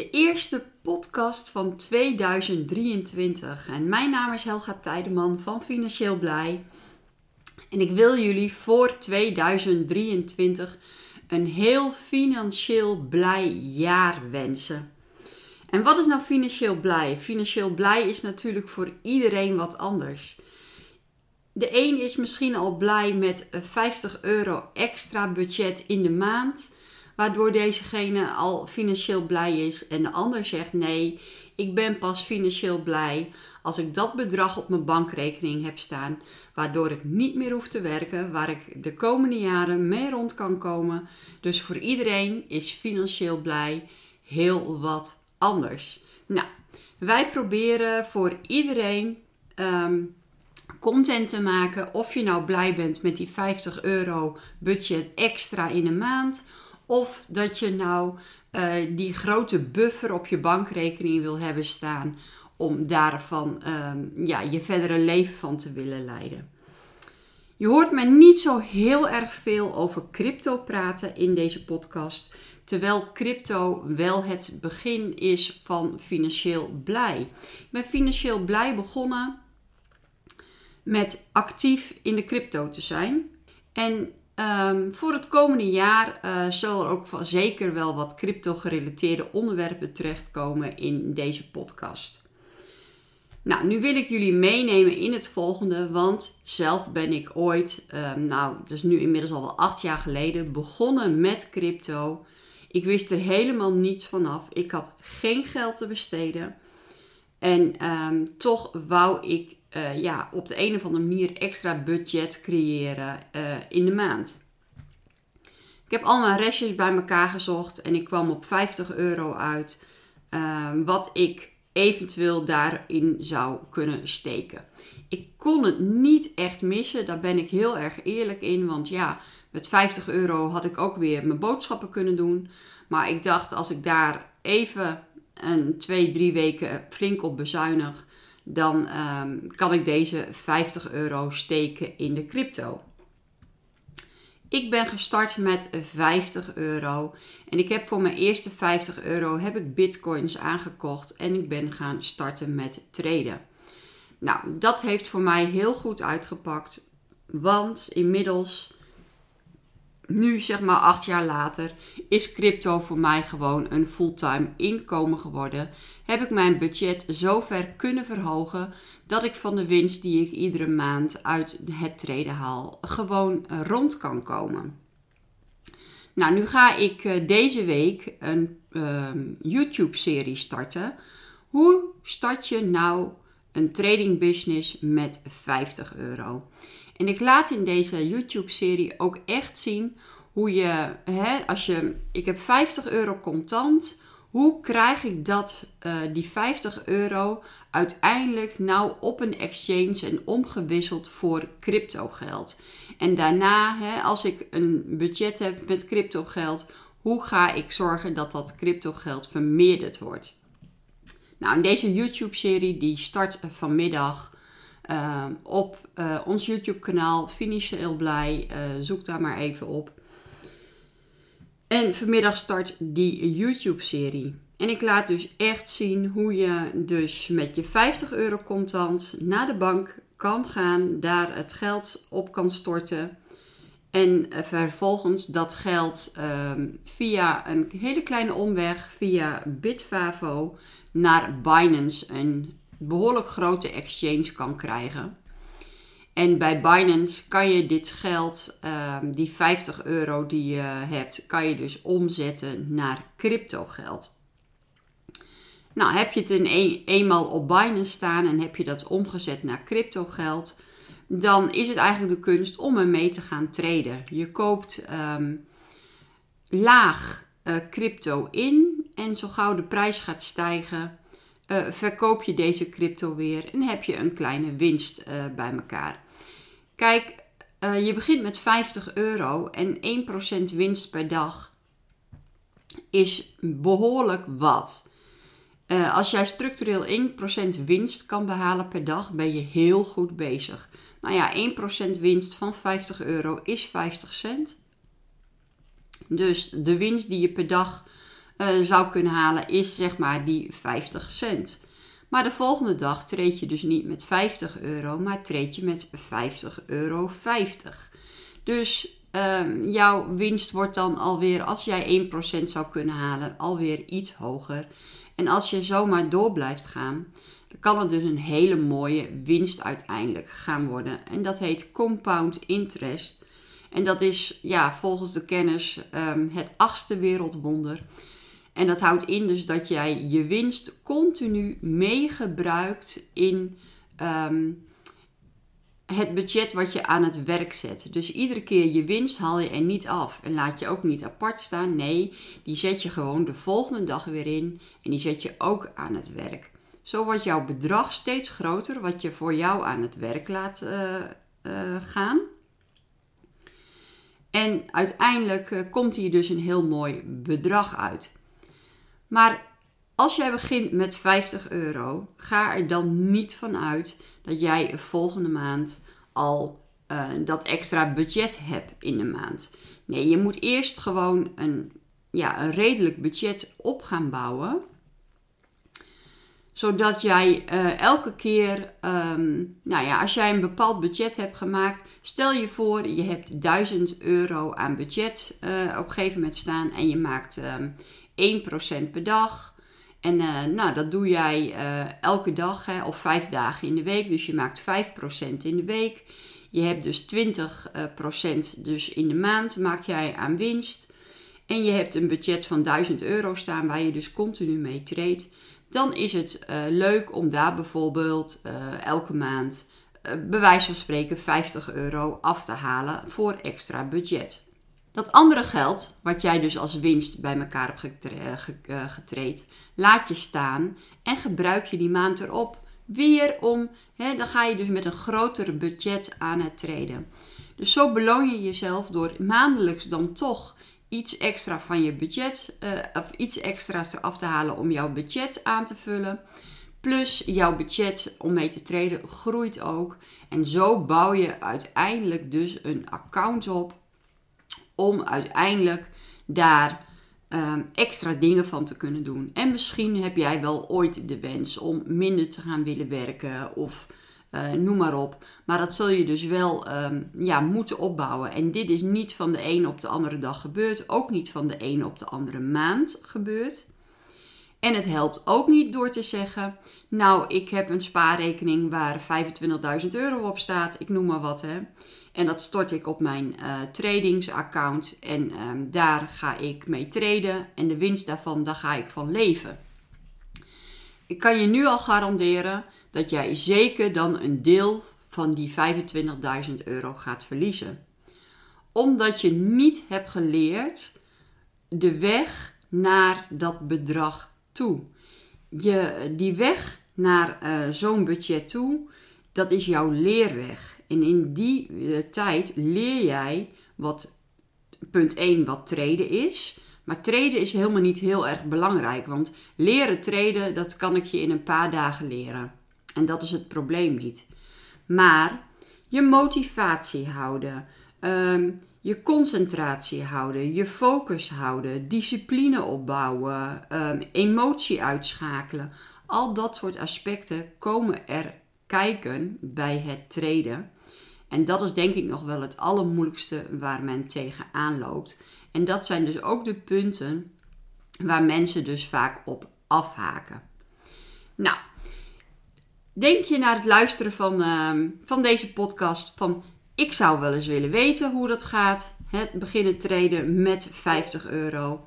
De eerste podcast van 2023. En mijn naam is Helga Tijdeman van Financieel Blij. En ik wil jullie voor 2023 een heel financieel blij jaar wensen. En wat is nou financieel blij? Financieel blij is natuurlijk voor iedereen wat anders. De een is misschien al blij met 50 euro extra budget in de maand, waardoor dezegene al financieel blij is. En de ander zegt nee, ik ben pas financieel blij als ik dat bedrag op mijn bankrekening heb staan, waardoor ik niet meer hoef te werken, waar ik de komende jaren mee rond kan komen. Dus voor iedereen is financieel blij heel wat anders. Nou, wij proberen voor iedereen ehm, content te maken. Of je nou blij bent met die 50 euro budget extra in een maand. Of dat je nou uh, die grote buffer op je bankrekening wil hebben staan. Om daarvan um, ja, je verdere leven van te willen leiden. Je hoort mij niet zo heel erg veel over crypto praten in deze podcast. Terwijl crypto wel het begin is van financieel blij. Ik ben financieel blij begonnen met actief in de crypto te zijn. En um, voor het komende jaar uh, zal er ook zeker wel wat crypto-gerelateerde onderwerpen terechtkomen in deze podcast. Nou, nu wil ik jullie meenemen in het volgende, want zelf ben ik ooit, um, nou, dat is nu inmiddels al wel acht jaar geleden, begonnen met crypto. Ik wist er helemaal niets vanaf. Ik had geen geld te besteden. En um, toch wou ik uh, ja, op de een of andere manier extra budget creëren uh, in de maand. Ik heb al mijn restjes bij elkaar gezocht en ik kwam op 50 euro uit. Uh, wat ik eventueel daarin zou kunnen steken. Ik kon het niet echt missen, daar ben ik heel erg eerlijk in. Want ja, met 50 euro had ik ook weer mijn boodschappen kunnen doen. Maar ik dacht, als ik daar even een twee, drie weken flink op bezuinig, dan um, kan ik deze 50 euro steken in de crypto. Ik ben gestart met 50 euro en ik heb voor mijn eerste 50 euro heb ik bitcoins aangekocht en ik ben gaan starten met traden. Nou, dat heeft voor mij heel goed uitgepakt, want inmiddels nu zeg maar acht jaar later is crypto voor mij gewoon een fulltime inkomen geworden. Heb ik mijn budget zo ver kunnen verhogen dat ik van de winst die ik iedere maand uit het treden haal gewoon rond kan komen. Nou, nu ga ik eh, deze week een ehm, YouTube-serie starten. Hoe start je nou een trading business met 50 euro? En ik laat in deze YouTube-serie ook echt zien hoe je, hè, als je, ik heb 50 euro contant, hoe krijg ik dat, uh, die 50 euro uiteindelijk nou op een exchange en omgewisseld voor crypto geld? En daarna, hè, als ik een budget heb met crypto geld, hoe ga ik zorgen dat dat crypto geld vermeerderd wordt? Nou, in deze YouTube-serie die start vanmiddag uh, op uh, ons YouTube-kanaal Financieel Blij. Uh, zoek daar maar even op. En vanmiddag start die YouTube-serie. En ik laat dus echt zien hoe je dus met je 50 euro contant naar de bank kan gaan, daar het geld op kan storten. En vervolgens dat geld um, via een hele kleine omweg, via Bitfavo, naar Binance, een behoorlijk grote exchange kan krijgen. En bij Binance kan je dit geld, um, die 50 euro die je hebt, kan je dus omzetten naar crypto geld. Nou, heb je het in een, eenmaal op Binance staan en heb je dat omgezet naar crypto geld, dan is het eigenlijk de kunst om ermee te gaan traden. Je koopt um, laag uh, crypto in En zo gauw de prijs gaat stijgen, uh, verkoop je deze crypto weer en heb je een kleine winst uh, bij elkaar. Kijk, uh, je begint met 50 euro en 1% winst per dag is behoorlijk wat. Als jij structureel 1% winst kan behalen per dag, ben je heel goed bezig. Nou ja, 1% winst van 50 euro is 50 cent. Dus de winst die je per dag uh, zou kunnen halen is zeg maar die 50 cent. Maar de volgende dag treed je dus niet met 50 euro, maar treed je met 50 euro 50. Dus um, jouw winst wordt dan alweer, als jij 1% zou kunnen halen, alweer iets hoger. En als je zomaar door blijft gaan, dan kan het dus een hele mooie winst uiteindelijk gaan worden. En dat heet compound interest. En dat is ja, volgens de kennis um, het achtste wereldwonder. En dat houdt in dus dat jij je winst continu meegebruikt in um, het budget wat je aan het werk zet. Dus iedere keer je winst haal je er niet af en laat je ook niet apart staan. Nee, die zet je gewoon de volgende dag weer in en die zet je ook aan het werk. Zo wordt jouw bedrag steeds groter wat je voor jou aan het werk laat uh, uh, gaan. En uiteindelijk uh, komt hier dus een heel mooi bedrag uit. Maar als jij begint met 50 euro, ga er dan niet van uit dat jij volgende maand al uh, dat extra budget hebt in de maand. Nee, je moet eerst gewoon een, ja, een redelijk budget op gaan bouwen. Zodat jij uh, elke keer, um, nou ja, als jij een bepaald budget hebt gemaakt, stel je voor je hebt 1000 euro aan budget uh, op een gegeven moment staan en je maakt um, 1% per dag. En uh, nou, dat doe jij uh, elke dag hè, of vijf dagen in de week. Dus je maakt 5% in de week. Je hebt dus 20% uh, dus in de maand maak jij aan winst. En je hebt een budget van 1000 euro staan waar je dus continu mee treedt. Dan is het leuk om daar bijvoorbeeld elke maand, bij wijze van spreken, 50 euro af te halen voor extra budget. Dat andere geld, wat jij dus als winst bij elkaar hebt eh, getreed, laat je staan en gebruik je die maand erop weer om, dan ga je dus met een groter budget aan het treden. Dus zo beloon je jezelf door maandelijks dan toch iets extra van je budget, uh, of iets extra's eraf te halen om jouw budget aan te vullen. Plus jouw budget om mee te treden groeit ook. En zo bouw je uiteindelijk dus een account op om uiteindelijk daar um, extra dingen van te kunnen doen. En misschien heb jij wel ooit de wens om minder te gaan willen werken of uh, noem maar op. Maar dat zul je dus wel um, ja, moeten opbouwen. En dit is niet van de ene op de andere dag gebeurd, ook niet van de ene op de andere maand gebeurd. En het helpt ook niet door te zeggen: Nou, ik heb een spaarrekening waar 25.000 euro op staat, ik noem maar wat. Hè. En dat stort ik op mijn uh, tradingsaccount. En um, daar ga ik mee traden. En de winst daarvan, daar ga ik van leven. Ik kan je nu al garanderen dat jij zeker dan een deel van die 25.000 euro gaat verliezen. Omdat je niet hebt geleerd de weg naar dat bedrag toe. Je, die weg naar uh, zo'n budget toe, dat is jouw leerweg. En in die uh, tijd leer jij wat, punt 1, wat treden is. Maar treden is helemaal niet heel erg belangrijk. Want leren treden, dat kan ik je in een paar dagen leren. En dat is het probleem niet. Maar je motivatie houden, um, je concentratie houden, je focus houden, discipline opbouwen, um, emotie uitschakelen. Al dat soort aspecten komen er kijken bij het treden. En dat is denk ik nog wel het allermoeilijkste waar men tegenaan loopt. En dat zijn dus ook de punten waar mensen dus vaak op afhaken. Nou, denk je naar het luisteren van, uh, van deze podcast van ik zou wel eens willen weten hoe dat gaat. Het beginnen treden met 50 euro.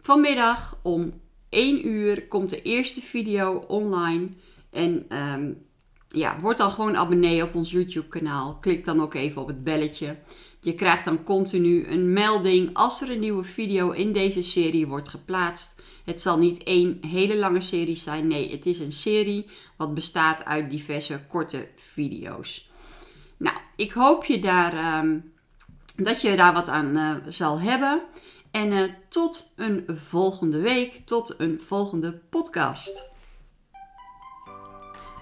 Vanmiddag om 1 uur komt de eerste video online. En um, ja, word dan gewoon abonnee op ons YouTube kanaal. Klik dan ook even op het belletje. Je krijgt dan continu een melding als er een nieuwe video in deze serie wordt geplaatst. Het zal niet één hele lange serie zijn. Nee, het is een serie wat bestaat uit diverse korte video's. Nou, ik hoop je daar, ehm, dat je daar wat aan uh, zal hebben. En uh, tot een volgende week, tot een volgende podcast.